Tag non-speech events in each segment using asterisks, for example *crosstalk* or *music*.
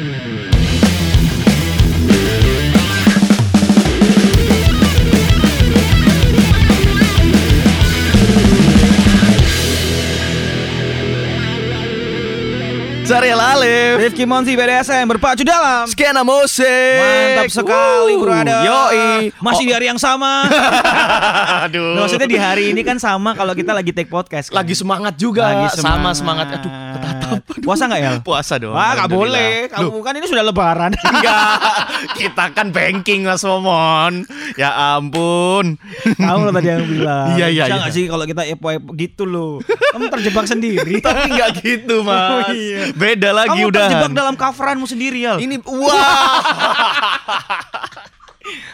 Zariel Alif. Rifki Monsi BDSM berpacu dalam Skena musik. Mantap sekali Wuh, brother Yoi. Masih di hari yang sama. *laughs* Aduh. Maksudnya di hari ini kan sama kalau kita lagi take podcast kan? Lagi semangat juga. Lagi Sama semangat. Aduh ketatap Puasa nggak ya? Puasa dong Wah gak boleh. Kamu kan ini sudah lebaran. Enggak *laughs* Kita kan banking Mas Momon. Ya ampun. Kamu lo tadi yang bilang. Iya, iya, Bisa iya. nggak sih kalau kita epo-epo gitu loh? Kamu terjebak sendiri. *laughs* Tapi enggak gitu mas. Oh, iya. Beda lagi Kamu udah. terjebak dalam coveranmu sendiri ya Ini Wah. *laughs*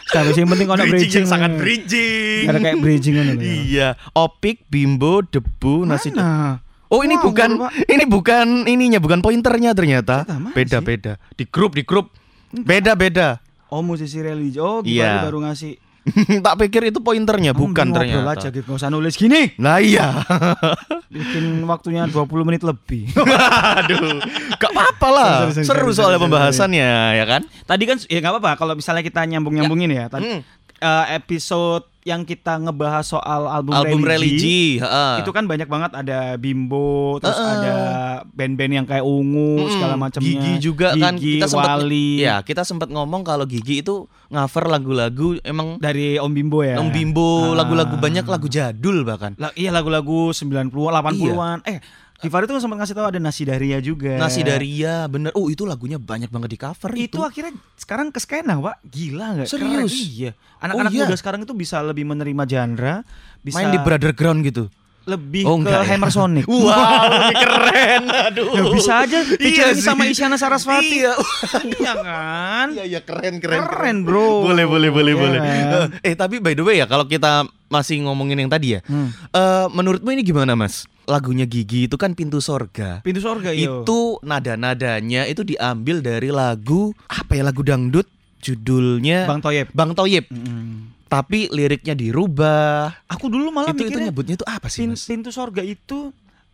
Seharusnya yang penting kalau Bridging bridging? sangat bridging. Ada kayak bridging kan Iya. Opik Bimbo Debu Nasi Nah Oh ini Wah, bukan baru, ini bukan ininya bukan pointernya ternyata. Beda sih? beda. Di grup di grup. Beda beda. Oh musisi religi Oh Iya. gimana baru ngasih *laughs* tak pikir itu pointernya Kamu bukan ternyata. aja gitu usah nulis gini Nah iya. *laughs* Bikin waktunya 20 menit lebih *laughs* Aduh. Gak apa-apa lah. Seru soalnya pembahasannya ya kan? Tadi kan ya nggak apa-apa kalau misalnya kita nyambung-nyambungin ya. Tadi Hmm. Eh, episode yang kita ngebahas soal album, Album religi, religi, heeh. itu kan banyak banget ada Bimbo, terus Heeh. ada band-band yang kayak Ungu Mm-mm. segala macamnya. Gigi juga kan Gigi, kita sempat Wali. ya kita sempat ngomong kalau Gigi itu cover lagu-lagu emang Dari Om Bimbo ya. Om Bimbo Ah. lagu-lagu banyak lagu jadul bahkan. La- iya lagu-lagu 90-an, 80-an. Eh, Givari tuh sempat ngasih tahu ada Nasi Daria juga. Nasi Daria bener. Oh itu lagunya banyak banget di cover itu itu. akhirnya sekarang ke skena pak gila nggak Serius? Keren. iya anak-anak iya? muda sekarang itu bisa lebih menerima genre bisa Main di Brother Ground gitu. lebih Oh, ke enggak ya? Hammer Sonic *laughs* Wow, lebih keren. Aduh. Ya, bisa aja featuring sih. sama Isyana Sarasvati Iya. *laughs* iya kan Iya, iya keren, keren, Keren, bro. Boleh, boleh, boleh, Iya boleh. kan? Eh, tapi by the way ya, kalau kita masih ngomongin yang tadi ya, Hmm. eh, menurutmu ini gimana, Mas? Lagunya Gigi itu kan Pintu Sorga. pintu surga iyo. Itu nada-nadanya itu diambil dari lagu apa ya? Lagu dangdut judulnya Bang Toyib Bang Toyib. Mm-mm. Tapi liriknya dirubah. aku dulu malah itu itu mikirnya nyebutnya itu apa sih, pin- Mas? pintu surga itu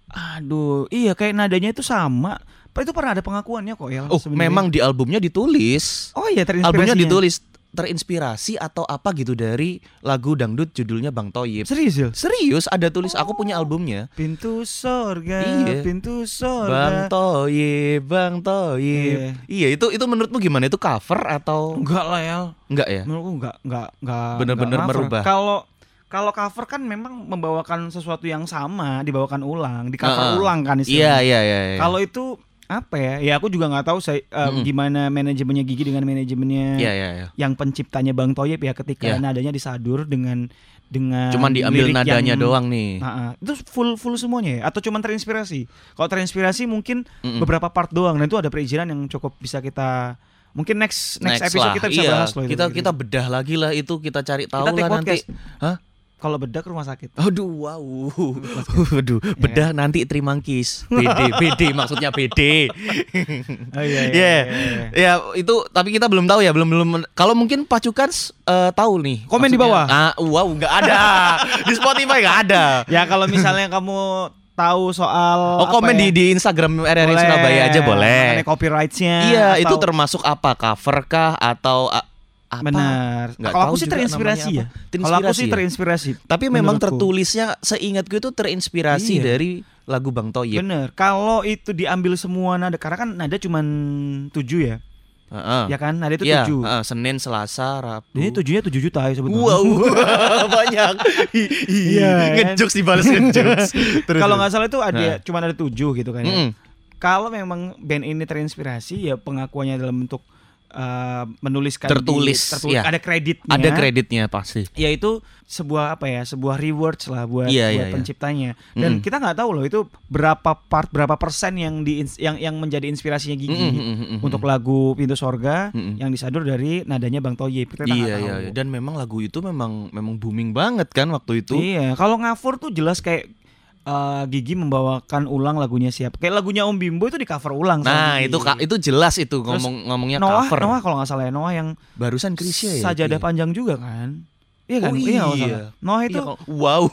aduh iya kayak nadanya itu sama Pak itu pernah ada pengakuannya kok ya Oh, sebenarnya. memang di albumnya ditulis. oh iya terinspirasi Albumnya ditulis terinspirasi atau apa gitu dari lagu dangdut judulnya Bang Toyib. serius ya Serius ada tulis aku punya albumnya. Pintu surga, Iya. pintu Bang surga. Toyib, Bang Toyib. Iya, itu itu menurutmu gimana? Itu cover atau Enggak lah ya. enggak ya? Menurutku enggak enggak enggak Bener-bener merubah. Kalau kalau cover kan memang membawakan sesuatu yang sama, dibawakan ulang, di cover Heeh. ulang kan Iya, istilahnya. iya, iya. iya. Kalau itu apa ya? Ya aku juga nggak tahu saya eh, Mm-mm. gimana manajemennya Gigi dengan manajemennya Iya, iya, iya. yang penciptanya Bang Toyib ya ketika Iya. nadanya disadur dengan dengan Cuman diambil nadanya yang- doang nih. Ah, ah. itu full full semuanya ya atau cuman terinspirasi? Kalau terinspirasi mungkin Mm-mm. beberapa part doang dan itu ada perizinan yang cukup bisa kita mungkin next next, episode lah. kita bisa Iya, bahas loh itu. Kita kita bedah lagi lah itu kita cari tahu Kita lah nanti. Hah? Kalau bedak rumah sakit. Aduh, wow. Aduh, bedah nanti trimangkis. BD, *laughs* BD maksudnya BD. Oh iya Iya. Ya, itu tapi kita belum tahu ya, belum belum kalau mungkin pacukan eh, tahu nih. Komen di Maksudnya- bawah. Ah, wow, nggak ada. *laughs* di Spotify nggak ada. Ya kalau misalnya kamu tahu soal Oh, komen ya, di di Instagram RRI boleh. Surabaya aja boleh. Mengenai copyright-nya. Iya, atau- itu termasuk apa? Cover kah atau apa? Benar. Kalau aku sih terinspirasi ya. Kalau aku Terinspirasi sih ya? terinspirasi. Tapi memang menurutku. tertulisnya seingatku itu terinspirasi Iya. dari lagu Bang Toyib. Bener. Kalau itu diambil semua nada, karena kan nada cuma tujuh ya, Heeh. ya kan? Nada itu Iya, tujuh. heeh, Senin, Selasa, Rabu. Ini tujuhnya tujuh juta ya sebetulnya. Wow, *laughs* *laughs* banyak. Iya, kan? ngejokes *laughs* dibalas ngejokes. Kalau nggak salah itu ada Nah. cuma ada tujuh gitu kan. ya. Kalau memang band ini terinspirasi ya pengakuannya dalam bentuk eh, menuliskan di- Tertulis, tertulis ya. ada kreditnya. ada kreditnya pasti. Yaitu sebuah apa ya, sebuah rewards lah buat, Iya, buat iya. penciptanya. Dan Mm-mm. kita nggak tahu loh itu berapa part, berapa persen yang di yang yang menjadi inspirasinya Gigi mm-mm, mm-mm. untuk lagu Pintu Sorga Mm-mm. yang disadur dari nadanya Bang Toyib. Kita Iya, tahu. iya. dan memang lagu itu memang memang booming banget kan waktu itu. Iya, kalau ngafur tuh jelas kayak eh, Gigi membawakan ulang lagunya siapa. Kayak lagunya Om Bimbo itu di cover ulang. Nah, itu Kak, itu jelas itu ngomong ngomongnya Noah, cover. Noah kalau nggak salah ya Noah yang Barusan Krisya ya. sajadah ya? panjang juga kan. Iya kan? Oh, Iya, iya. Noah itu *laughs* Iya, wow.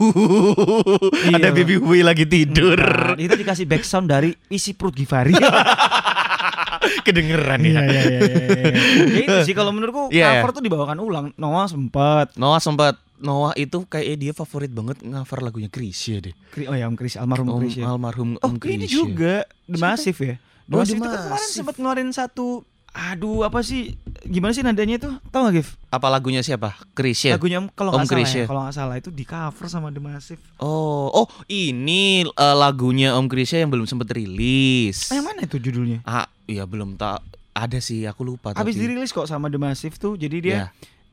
Iya. Ada baby boy lagi tidur. Nah, itu dikasih background dari isi perut Givari. *laughs* Kedengeran Iya ya. iya iya. iya. Ya itu sih kalau menurutku Iya, cover tuh dibawakan ulang. Noah sempet. Noah sempat Noah itu kayak dia favorit banget cover lagunya Krisya deh. Kri- Oh ya Om Chris, almarhum Om, Chris ya. almarhum Oh Om ini Krisya. juga The? Massive ya. The Oh, Massive itu kan kemarin sempat ngeluarin satu Aduh apa sih Gimana sih nadanya itu Tahu gak Gif? Apa lagunya siapa? Krisya. Lagunya kalau nggak salah Chris ya ya? Kalau nggak salah itu di cover sama The Massive Oh, oh ini eh, lagunya Om Krisya yang belum sempat rilis. Ah, Yang mana itu judulnya? Ah, iya belum tak ada sih, aku lupa Habis tapi. dirilis kok sama The Massive tuh Jadi dia Ya.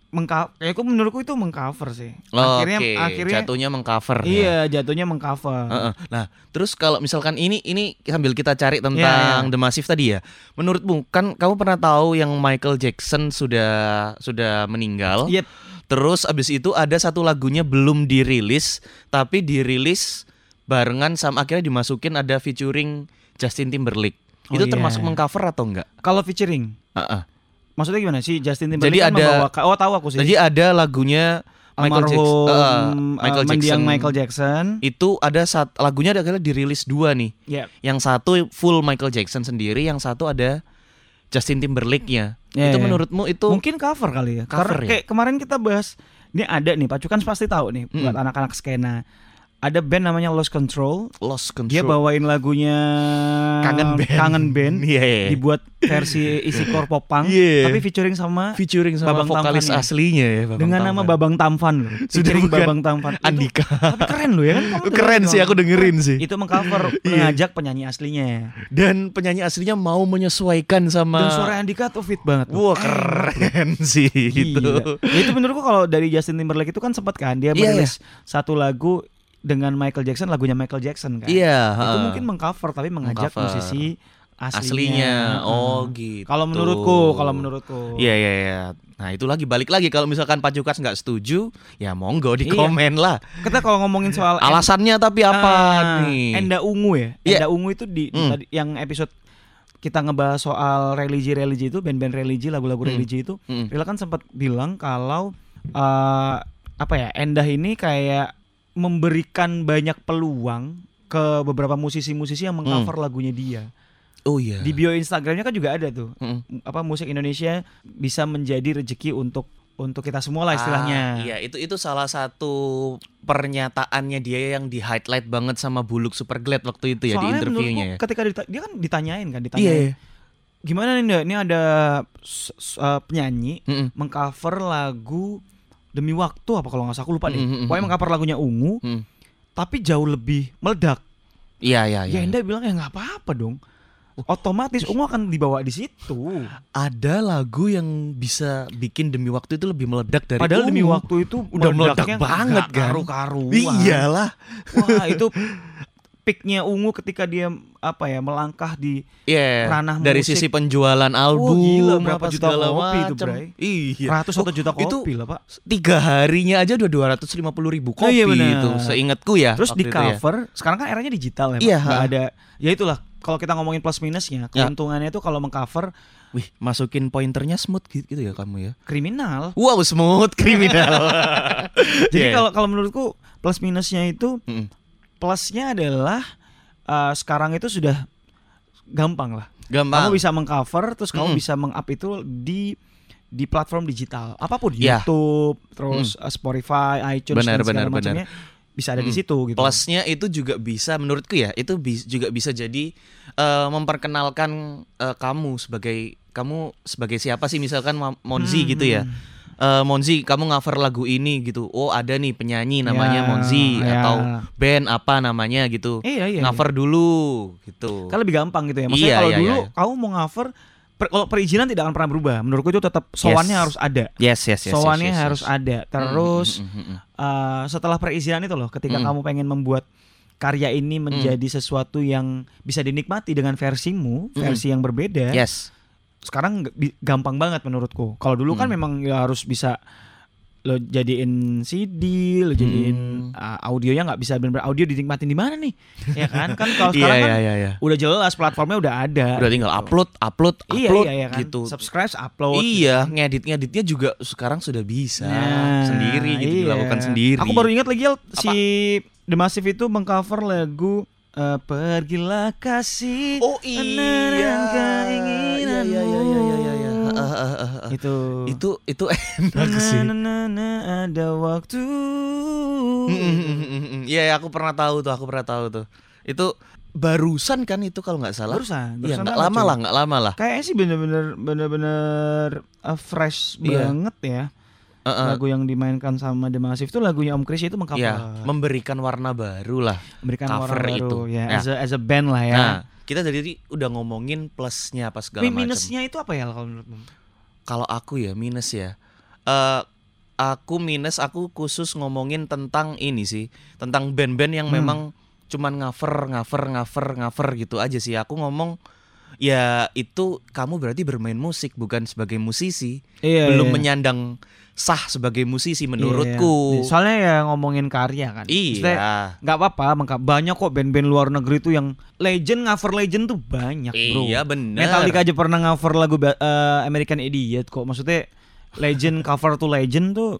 Mengka ya aku menurutku itu mengcover sih. Oh, akhirnya Oke, akhirnya jatuhnya mengcover. ya. iya jatuhnya mengcover. Heeh. Nah, terus kalau misalkan ini ini sambil kita cari tentang Iya, iya. The Massive tadi ya. Menurutmu kan kamu pernah tahu yang Michael Jackson sudah sudah meninggal. Yep. Terus abis itu ada satu lagunya belum dirilis, tapi dirilis barengan sama akhirnya dimasukin ada featuring Justin Timberlake. Oh, itu iya. termasuk mengcover atau enggak? Kalau featuring, Heeh. Maksudnya gimana sih Justin Timberlake Jadi kan ada- membawakan- oh tahu aku sih. Jadi ada lagunya Michael Jackson, eh, Michael mendiang Jackson. Michael Jackson. Itu ada saat lagunya ada akhirnya dirilis dua nih. Ya. Yang satu full Michael Jackson sendiri, yang satu ada Justin Timberlake-nya. Ya, itu ya. menurutmu itu Mungkin cover kali ya. Cover Karena ya? kayak kemarin kita bahas ini ada nih, Pacukan pasti tahu nih buat anak-anak skena. Ada band namanya Lost Control. Lost Control? Dia bawain lagunya Kangen Band. Kangen Band. *laughs* Iya, iya. Dibuat versi isi core Iya. tapi featuring sama featuring sama Babang vokalis Tampan ya? aslinya ya, Babang dengan nama Tampan. Babang Tampan. *laughs* Sudah bukan Babang Tampan. Itu- Andika. tapi keren loh ya kan. kamu Keren sih aku dengerin sih. Itu mengcover *laughs* Iya. mengajak penyanyi aslinya. Dan penyanyi aslinya mau menyesuaikan sama Dan suara Andika tuh fit banget. Wah, keren sih gitu. Gila. Ya, itu menurutku kalau dari Justin Timberlake itu kan sempat kan dia Iya, merilis satu lagu dengan Michael Jackson lagunya Michael Jackson kan. Iya, Itu heeh. mungkin mengcover tapi mengajak Mengcover. musisi aslinya. aslinya. Oh, gitu. Kalau menurutku, kalau menurutku. Iya iya iya. Nah itu lagi balik lagi kalau misalkan Pak Jukas nggak setuju, ya monggo di Iya. komen lah. Kita kalau ngomongin soal *laughs* Alasannya tapi apa Ah, nih? Enda Ungu ya. Iya. Enda Ungu itu di, Hmm. tadi yang episode kita ngebahas soal religi-religi itu band-band religi, lagu-lagu Hmm. religi itu, Mm. Rila kan sempat bilang kalau eh, apa ya Endah ini kayak memberikan banyak peluang ke beberapa musisi-musisi yang mengcover lagunya dia. Oh iya. Di bio Instagramnya kan juga ada tuh Mm. apa musik Indonesia bisa menjadi rezeki untuk untuk kita semua lah istilahnya. Ah, iya, itu itu salah satu pernyataannya dia yang di highlight banget sama Buluk Superglad waktu itu ya di Soalnya interviewnya menurutku ya. ketika dita- dia kan ditanyain kan, Iya. ditanyain. iya. Gimana nih? Ini ada eh, penyanyi Mm-mm. mengcover lagu Demi Waktu apa kalau nggak salah aku lupa deh. Mm, mm, mm, Pokoknya mengcover lagunya Ungu, Mm. tapi jauh lebih meledak. Iya iya Ya iya. Enda bilang ya nggak apa-apa dong. Otomatis Ungu akan dibawa di situ. Ada lagu yang bisa bikin demi waktu itu lebih meledak dari Padahal demi Ungu. waktu itu Udah meledak banget kan. Karu-karuan. Iyalah. Wah itu *laughs* peaknya Ungu ketika dia apa ya melangkah di Iya. Ranah dari musik. sisi penjualan album gila, berapa apa juta kopi itu. Bray? Iya. ratus satu Oh, juta itu kopi lah pak. tiga harinya aja udah 250 ribu Oh, kopi iya benar. itu seingatku ya Terus di itu ya. cover, sekarang kan eranya digital ya, Pak. Iya, ha. ada. Ya itulah, kalau kita ngomongin plus minusnya, keuntungannya itu kalau mengcover Wih, masukin pointernya smooth gitu, gitu ya kamu ya. kriminal. Wow, smooth kriminal. *laughs* Jadi Iya. kalau kalau menurutku plus minusnya itu Mm-mm. Plusnya adalah eh, sekarang itu sudah gampang lah. gampang. Kamu bisa mengcover, terus kamu Mm-mm. bisa meng-up itu di di platform digital, apa pun Ya. YouTube, terus eh, Spotify, iTunes Benar, dan segala benar, benar. macamnya bisa ada di Mm. situ gitu. Plusnya itu juga bisa menurutku ya, itu bis- juga bisa jadi eh, memperkenalkan eh, kamu sebagai kamu sebagai siapa sih misalkan Monzi Hmm, gitu ya. Eh, Monzi, kamu cover lagu ini gitu. Oh, ada nih penyanyi namanya Ya, Monzi ya. atau band apa namanya gitu. Iya iya. cover dulu gitu. Kan lebih gampang gitu ya. Maksudnya Iya, kalau iya, dulu iya. kamu mau cover per- kalau perizinan tidak akan pernah berubah. Menurutku itu tetap sowannya Yes. harus ada. Yes, yes, yes. sowannya yes, yes, harus yes. ada. Terus Mm, mm, mm, mm, mm. eh, setelah perizinan itu loh, ketika Mm. kamu pengen membuat karya ini menjadi sesuatu yang bisa dinikmati dengan versimu, Mm. versi yang berbeda. Yes. Sekarang gampang banget menurutku. Kalau dulu kan Mm. memang ya harus bisa lo jadiin CD, lo jadiin Mm. uh, audionya nggak bisa benar audio dinikmatin di mana nih? ya kan? Kan kalau *laughs* sekarang kan iya, iya, iya. udah jelas platformnya udah ada. Udah tinggal gitu. upload, upload, Iya upload iya, iya kan. gitu. Subscribe, upload. Iya, ngedit-ngeditnya juga sekarang sudah bisa Nah, sendiri gitu iya. dilakukan sendiri. Aku baru ingat lagi Yel, si The Massive itu mengcover lagu eh, Pergilah kasih Oh iya. keinginan iya iya iya iya iya. ah. Itu. Itu itu *laughs* enak sih. Na, na, na, ada waktu. Mm, mm, mm. Iya, iya, aku pernah tahu tuh, aku pernah tahu tuh. Itu barusan kan itu kalau nggak salah. Barusan, Iya, nggak lama lah, nggak lama lah. Kayaknya sih bener-bener bener-bener uh, fresh Iya. banget ya. Heeh. Lagu yang dimainkan sama The Massive itu lagunya Om Chris itu mengcover. Iya, memberikan warna baru lah. memberikan cover warna baru itu. ya, Ya. as a as a band lah ya. Nah, kita dari tadi udah ngomongin plusnya apa segala Mi- macam. minusnya itu apa ya kalau menurutmu? Kalau aku ya minus ya. Eh aku minus aku khusus ngomongin tentang ini sih, tentang band-band yang Hmm. memang cuman ngaver, ngaver, ngaver, ngaver gitu aja sih. Aku ngomong ya itu kamu berarti bermain musik bukan sebagai musisi, Iya. belum iya. menyandang sah sebagai musisi Iya, menurutku. iya. Soalnya ya ngomongin karya kan. Iya. nggak apa-apa, banyak kok band-band luar negeri tuh yang legend cover legend tuh banyak, bro. Iya bener. Metallica aja pernah cover lagu eh, American Idiot kok. Maksudnya legend *laughs* cover to legend tuh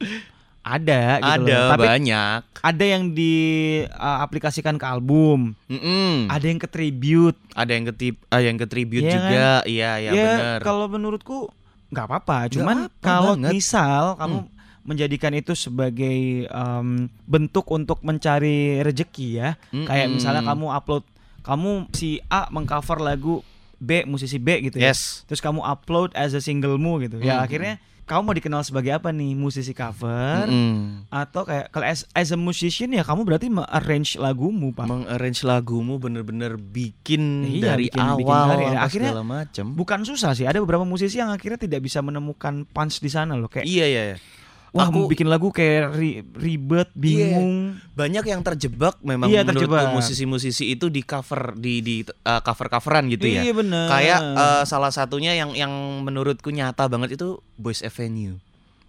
ada gitu Ada loh. Tapi banyak. ada yang diaplikasikan ke album, Mm-mm. ada yang ke tribute. Ada yang ke ah, yang ke tribute Iya juga. Iya, iya ya bener. kalau menurutku nggak apa-apa. Cuman apa-apa kalau banget. Hmm. misal kamu menjadikan itu sebagai em, bentuk untuk mencari rezeki ya, kayak Mm-mm. misalnya kamu upload, kamu si A mengcover lagu B musisi B gitu ya, Yes. terus kamu upload as a singlemu gitu, ya Mm-mm. akhirnya kamu mau dikenal sebagai apa nih musisi cover Mm-mm. atau kayak kalau as, as a musician ya kamu berarti arrange lagumu pak. mengarrange lagumu bener-bener bikin Iya, dari bikin- bikin awal karya. sampai Akhirnya segala macam. Bukan susah sih, ada beberapa musisi yang akhirnya tidak bisa menemukan punch di sana loh kayak Iya iya. iya. Wah, Aku- bikin lagu kayak ri- ribet, bingung. Banyak yang terjebak memang Iya, menurutku musisi-musisi itu di cover di di uh, cover-coveran gitu ya. Iya bener. Kayak uh, salah satunya yang yang menurutku nyata banget itu Boys Avenue.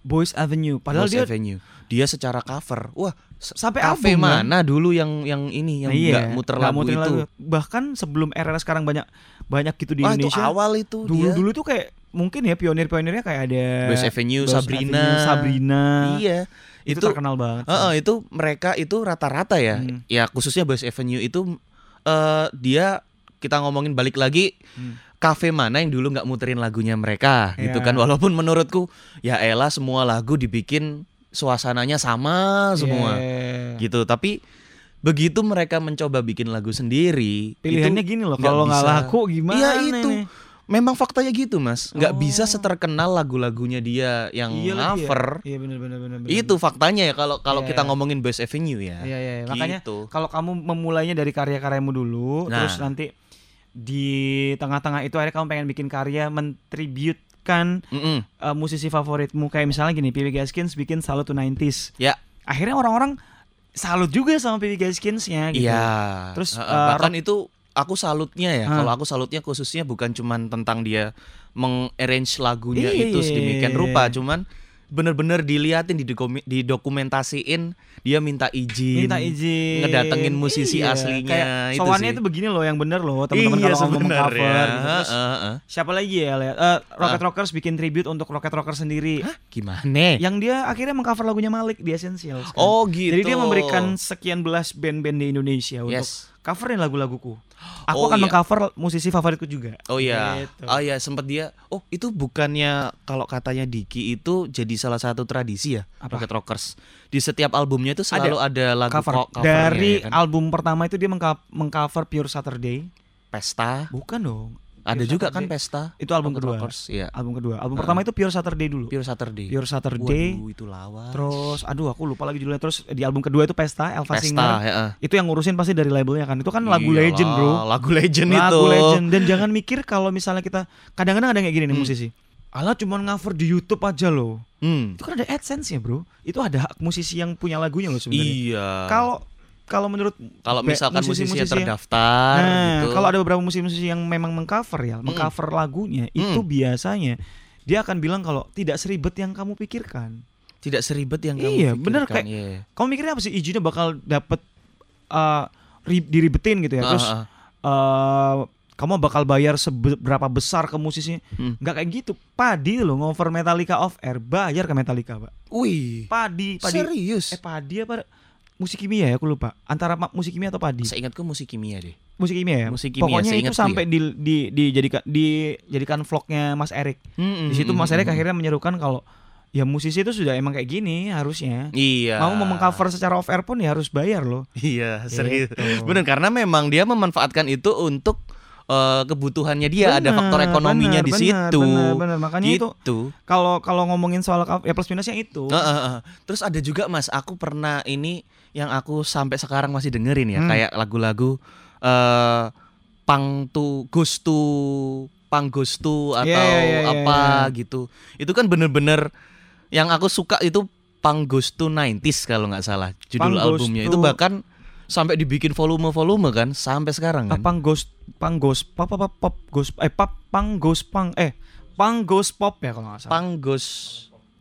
Boys Avenue. Padahal Boys dia Avenue. Dia secara cover. Wah, sampai kafe album, kan? mana dulu yang yang ini yang Nah, iya, nggak muter nggak lagu muterin itu. Bahkan sebelum era sekarang banyak banyak gitu di Wah, itu Indonesia. awal itu dulu dia. dulu tuh kayak mungkin ya pionir-pionirnya kayak ada Boys Avenue, Boys Sabrina. Avenue, Sabrina. Iya. Itu, Itu, terkenal banget. sih. Heeh, itu mereka itu rata-rata ya. Hmm. Ya khususnya Boys Avenue itu eh dia kita ngomongin balik lagi Hmm. kafe mana yang dulu nggak muterin lagunya mereka gitu Iya. kan walaupun menurutku ya elah semua lagu dibikin suasananya sama semua Yeah. gitu tapi begitu mereka mencoba bikin lagu sendiri Pilihannya itu gini loh, kalau nggak laku gimana Iya itu nih? Memang faktanya gitu mas nggak Oh. bisa seterkenal lagu-lagunya dia yang Iya lagi ya. cover Iya benar benar. benar. itu faktanya ya kalau kalau Iya, kita iya. ngomongin Boys Avenue ya Iya iya, iya. makanya Gitu. kalau kamu memulainya dari karya-karyamu dulu, Nah. terus nanti di tengah-tengah itu akhirnya kamu pengen bikin karya mentributkan Mm-mm. uh, musisi favoritmu kayak misalnya gini, PW Gaskins bikin Salute to 90s. Ya, Akhirnya orang-orang salut juga sama PW Gaskinsnya gitu. iya. Terus, uh, bahkan itu aku salutnya ya. Kalau aku salutnya khususnya bukan cuman tentang dia mengarrange lagunya Iya, itu sedemikian rupa, cuman bener-bener diliatin didokum- didokumentasiin dia minta izin, Minta izin ngedatengin musisi Iya, aslinya kayak itu sih. itu begini loh yang bener loh teman-teman iya kalau mau sebenarnya. mengcover gitu. Terus Heeh, heeh. siapa lagi ya lihat Eh, Rocket Rockers bikin tribute untuk Rocket Rockers sendiri Hah, gimana? yang dia akhirnya mengcover lagunya Malik di Essentials kan. Oh gitu. Jadi dia memberikan sekian belas band-band di Indonesia untuk Yes. Coverin lagu-laguku. Aku Oh, akan iya. mengcover musisi favoritku juga. Oh iya, Gitu. oh iya sempat dia. Oh itu bukannya kalau katanya Diki itu jadi salah satu tradisi ya Apa? Rocket Rockers. Di setiap albumnya itu selalu ada, lagu Cover co- covernya, dari ya kan? album pertama itu dia mengcover Pure Saturday. Pesta. Bukan dong. Ada Pure juga kan Saturday. Pesta. Itu album kedua. Rockers, iya. Album kedua. Album pertama itu Pure Saturday dulu. Pure Saturday. Pure Saturday. Waduh itu lawas. Terus aduh aku lupa lagi judulnya terus di album kedua itu Pesta Elva Pesta, Singer. ya. eh. Itu yang ngurusin pasti dari labelnya kan. Itu kan lagu Iyalah, legend, Bro. Lagu legend itu. lagu legend dan jangan mikir kalau misalnya kita kadang-kadang ada kayak gini nih Hmm. musisi Alah cuman cover di YouTube aja loh Hmm. itu kan ada AdSense ya bro itu ada hak musisi yang punya lagunya loh sebenarnya Iya. kalau kalau menurut kalau misalkan musisinya musisi-musisi yang- terdaftar nah gitu. kalau ada beberapa musisi-musisi yang memang mengcover ya mengcover lagunya itu Hmm. biasanya dia akan bilang kalau tidak seribet yang kamu pikirkan tidak seribet yang kamu Iya, bener, pikirkan, kayak- iya. kamu mikirnya apa sih izinnya bakal dapet uh, ri- diribetin gitu ya terus ah, ah. eh kamu bakal bayar seberapa besar ke musisinya Hmm. nggak kayak gitu padi loh ngover Metallica off air bayar ke Metallica pak Wih. padi padi Serius? eh padi apa musik kimia ya aku lupa antara musik kimia atau padi Seingatku musik kimia deh. musik kimia ya Musik kimia, pokoknya itu seingatku sampai ya. di, di dijadikan dijadikan vlognya Mas Erik di situ Mas Erik akhirnya menyerukan kalau ya musisi itu sudah emang kayak gini harusnya Iya. mau mengcover secara off air pun ya harus bayar loh Iya, serius. Gitu. Benar karena memang dia memanfaatkan itu untuk eh, kebutuhannya dia ada Benar, faktor ekonominya benar, di situ. benar, benar. makanya itu gitu. kalau kalau ngomongin soal ya plus minusnya itu Heeh, heeh. Terus ada juga Mas, aku pernah ini yang aku sampai sekarang masih dengerin ya, Hmm. kayak lagu-lagu eh Pang tu to Pang Ghost to atau Iya, iya, iya, iya, apa gitu. Itu kan bener-bener yang aku suka itu Pang to 90s kalau nggak salah judul Pang Ghost albumnya. Itu bahkan sampai dibikin volume-volume kan sampai sekarang kan. pang ghost pang ghost pop pop pop, pop ghost eh pop pang ghost pang eh pang ghost pop ya kalau nggak salah Pang Ghost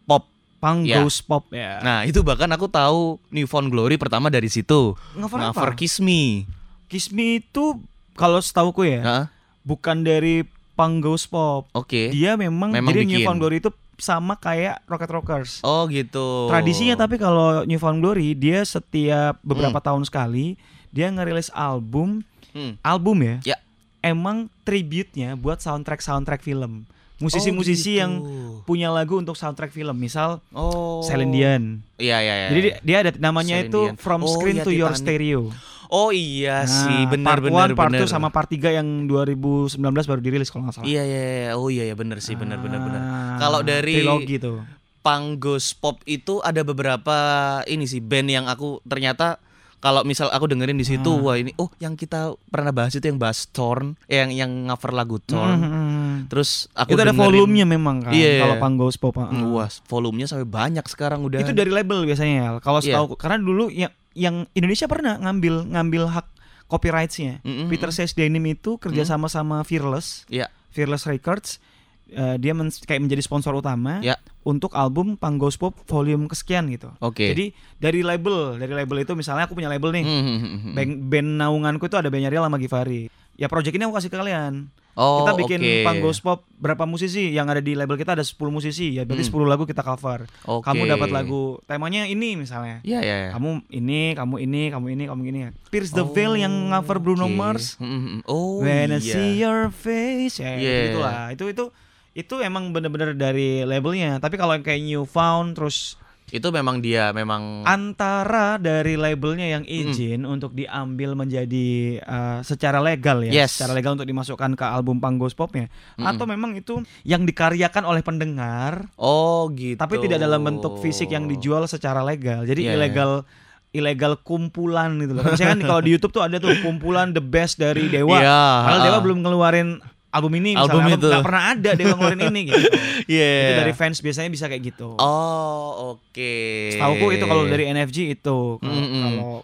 Pop. pang ya. ghost pop ya Nah, itu bahkan aku tahu New Found Glory pertama dari situ. Cover Cover apa? Kiss Me. Kiss Me itu kalau setauku ya Heeh. bukan dari pang ghost pop Oke. dia memang, Memang jadi New bikin. Found Glory itu sama kayak Rocket Rockers Oh gitu. Tradisinya tapi kalau New Found Glory dia setiap Hmm. beberapa tahun sekali dia ngerilis album, Hmm. album ya. Ya. Emang tribute-nya buat soundtrack soundtrack film. Musisi-musisi Oh, yang gitu. punya lagu untuk soundtrack film, misal Oh. Celine Dion. Iya iya iya. Jadi dia, dia ada namanya Celine itu Dion. From Oh, Screen iya, to Your Titanic. Stereo. Oh iya Nah, sih, benar part benar 1, part benar. 2 sama part 3 yang 2019 baru dirilis kalau nggak salah. Iya iya iya. Oh iya iya benar sih, benar benar benar. Ah, Kalau dari trilogi tuh. Panggos Pop itu ada beberapa ini sih band yang aku ternyata kalau misal aku dengerin di situ Ah. wah ini oh yang kita pernah bahas itu yang bahas Torn, yang yang cover lagu Torn. Mhm. Terus aku Itu ada dengerin- volumenya memang kan Iya. kalau Panggos Pop. ah. Mm, Wah, volumenya sampai banyak sekarang udah. Itu dari label biasanya ya. Kalau Iya. setahu karena dulu yang yang Indonesia pernah ngambil ngambil hak copyrights-nya. Mm-mm. Peter Says Denim itu kerja sama sama Fearless, Iya. Fearless Records. Eh, dia men- kayak menjadi sponsor utama Ya. untuk album Panggos Pop volume kesekian gitu. Oke. Jadi dari label, dari label itu misalnya aku punya label nih. Hmm, hmm, hmm, hmm. Band, band naunganku itu ada bandnya Real sama Givari. Ya project ini aku kasih ke kalian. Oh, kita bikin oke. Panggos Pop berapa musisi yang ada di label kita ada 10 musisi ya berarti Hmm. 10 lagu kita cover. Oke. Kamu dapat lagu temanya ini misalnya. Iya iya. iya. Kamu ini, kamu ini, kamu ini, kamu ini. Pierce the Veil yang cover Bruno Oke. Mars. Hmm, hmm, hmm. Oh When I iya. see your face, ya Yeah. gitu lah. Itu itu itu emang bener-bener dari labelnya. Tapi kalau yang kayak New Found terus Itu memang dia memang antara dari labelnya yang izin untuk diambil menjadi uh, secara legal ya, Yes. secara legal untuk dimasukkan ke album Panggos Popnya, atau memang itu yang dikaryakan oleh pendengar, Oh gitu. tapi tidak dalam bentuk fisik yang dijual secara legal. Jadi Iya, ilegal ilegal kumpulan gitu loh. Misalnya kan kalau di YouTube tuh ada tuh kumpulan the best dari Dewa. Iya, Padahal Dewa belum ngeluarin album ini misalnya Album album itu. nggak pernah ada Dewa ngeluarin ini gitu. *laughs* Iya. Itu dari fans biasanya bisa kayak gitu. Oh oke. Setahuku itu kalau dari NFG itu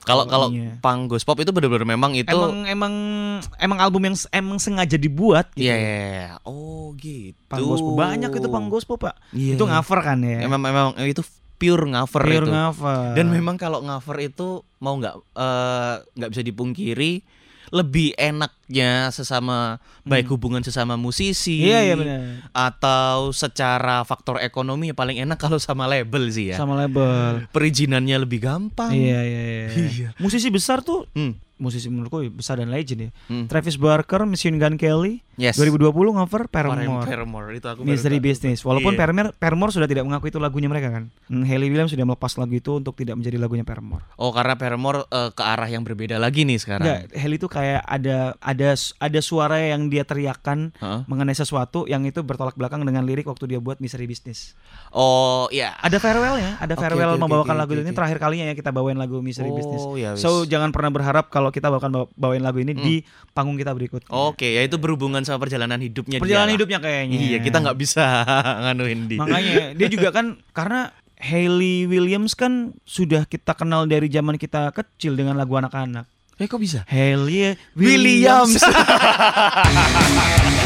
kalau kalau ininya. Panggos Pop itu benar-benar memang itu emang emang emang album yang emang sengaja dibuat gitu. Iya, iya, iya. Oh gitu. Pop. banyak itu Panggos Pop, Pak. Iya, Itu iya. cover kan ya. Memang memang itu pure cover Pure itu. Dan memang kalau cover itu mau nggak eh, nggak bisa dipungkiri lebih enaknya sesama baik hubungan sesama musisi Hmm. Iya iya benar. atau secara faktor ekonomi ya paling enak kalau sama label sih ya. Sama label. Perizinannya lebih gampang. Iya iya iya. Iya. Musisi besar tuh Hmm. musisi menurutku besar dan legend ya. Hmm. Travis Barker, Machine Gun Kelly, Yes. 2020 cover Paramore. Paramore. Itu aku Mystery. Business. Walaupun Iya. Paramore, Paramore sudah tidak mengakui itu lagunya mereka kan. Hmm, Hayley Williams sudah melepas lagu itu untuk tidak menjadi lagunya Paramore. Oh karena Paramore eh, ke arah yang berbeda lagi nih sekarang. Enggak, Hayley itu kayak ada ada ada suara yang dia teriakkan Heeh. mengenai sesuatu yang itu bertolak belakang dengan lirik waktu dia buat Mystery Business. Oh iya. Ada farewell ya, ada farewell oke, oke, membawakan oke, lagu oke, ini terakhir kalinya ya kita bawain lagu Mystery Oh, ya wis. So jangan pernah berharap kalau kita bawakan bawain lagu ini di panggung kita berikut. Oke, ya itu berhubungan sama perjalanan hidupnya dia Perjalanan lah. hidupnya kayaknya. Iya, kita nggak bisa *laughs* nganuin di. Makanya dia juga kan karena Hayley Williams kan sudah kita kenal dari zaman kita kecil dengan lagu anak-anak. Eh kok bisa? Hayley Williams. Williams. *laughs*